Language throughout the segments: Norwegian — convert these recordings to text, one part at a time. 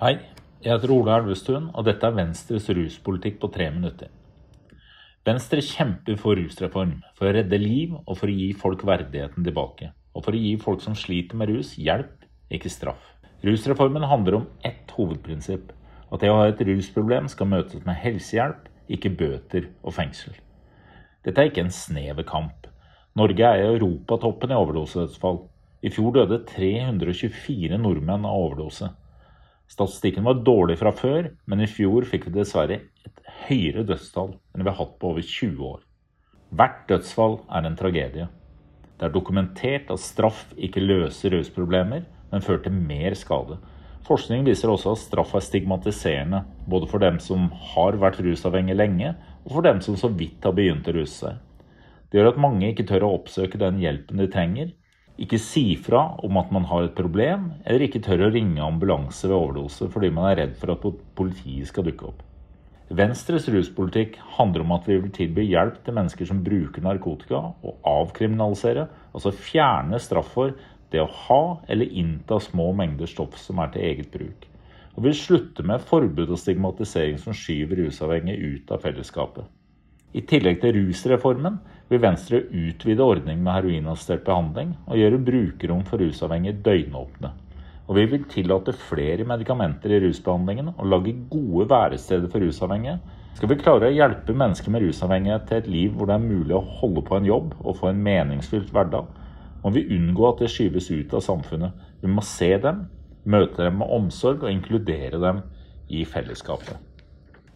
Hei, jeg heter Ola Elvestuen, og dette er Venstres ruspolitikk på tre minutter. Venstre kjemper for rusreform, for å redde liv og for å gi folk verdigheten tilbake. Og for å gi folk som sliter med rus, hjelp, ikke straff. Rusreformen handler om ett hovedprinsipp. At det å ha et rusproblem skal møtes med helsehjelp, ikke bøter og fengsel. Dette er ikke en snever kamp. Norge er i europatoppen i overdosedødsfall. I fjor døde 324 nordmenn av overdose. Statistikken var dårlig fra før, men i fjor fikk vi dessverre et høyere dødstall enn vi har hatt på over 20 år. Hvert dødsfall er en tragedie. Det er dokumentert at straff ikke løser rusproblemer, men fører til mer skade. Forskning viser også at straff er stigmatiserende, både for dem som har vært rusavhengige lenge, og for dem som så vidt har begynt å ruse seg. Det gjør at mange ikke tør å oppsøke den hjelpen de trenger, ikke si fra om at man har et problem, eller ikke tør å ringe ambulanse ved overdose fordi man er redd for at politiet skal dukke opp. Venstres ruspolitikk handler om at vi vil tilby hjelp til mennesker som bruker narkotika, og avkriminalisere, altså fjerne straff for det å ha eller innta små mengder stoff som er til eget bruk. Og vil slutte med forbud og stigmatisering som skyver rusavhengige ut av fellesskapet. I tillegg til rusreformen vil Venstre utvide ordningen med heroinassistert behandling og gjøre brukerrom for rusavhengige døgnåpne. Og vi vil tillate flere medikamenter i rusbehandlingen og lage gode væresteder for rusavhengige. Skal vi klare å hjelpe mennesker med rusavhengighet til et liv hvor det er mulig å holde på en jobb og få en meningsfylt hverdag, må vi unngå at det skyves ut av samfunnet. Vi må se dem, møte dem med omsorg og inkludere dem i fellesskapet.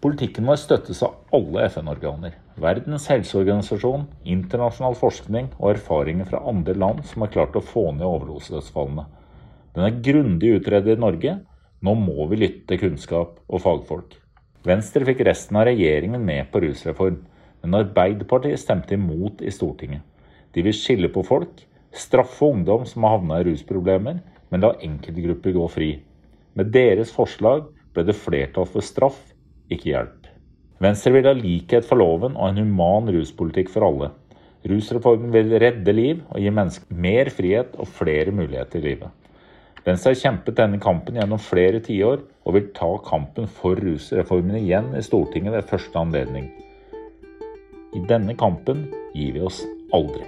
Politikken vår støttes av alle FN-organer, Verdens helseorganisasjon, internasjonal forskning og erfaringer fra andre land som har klart å få ned overdosedødsfallene. Den er grundig utredet i Norge. Nå må vi lytte til kunnskap og fagfolk. Venstre fikk resten av regjeringen med på rusreform, men Arbeiderpartiet stemte imot i Stortinget. De vil skille på folk, straffe ungdom som har havna i rusproblemer, men la enkeltgrupper gå fri. Med deres forslag ble det flertall for straff ikke hjelp. Venstre vil ha likhet for loven og en human ruspolitikk for alle. Rusreformen vil redde liv og gi mennesker mer frihet og flere muligheter i livet. Venstre har kjempet denne kampen gjennom flere tiår, og vil ta kampen for rusreformen igjen i Stortinget ved første anledning. I denne kampen gir vi oss aldri.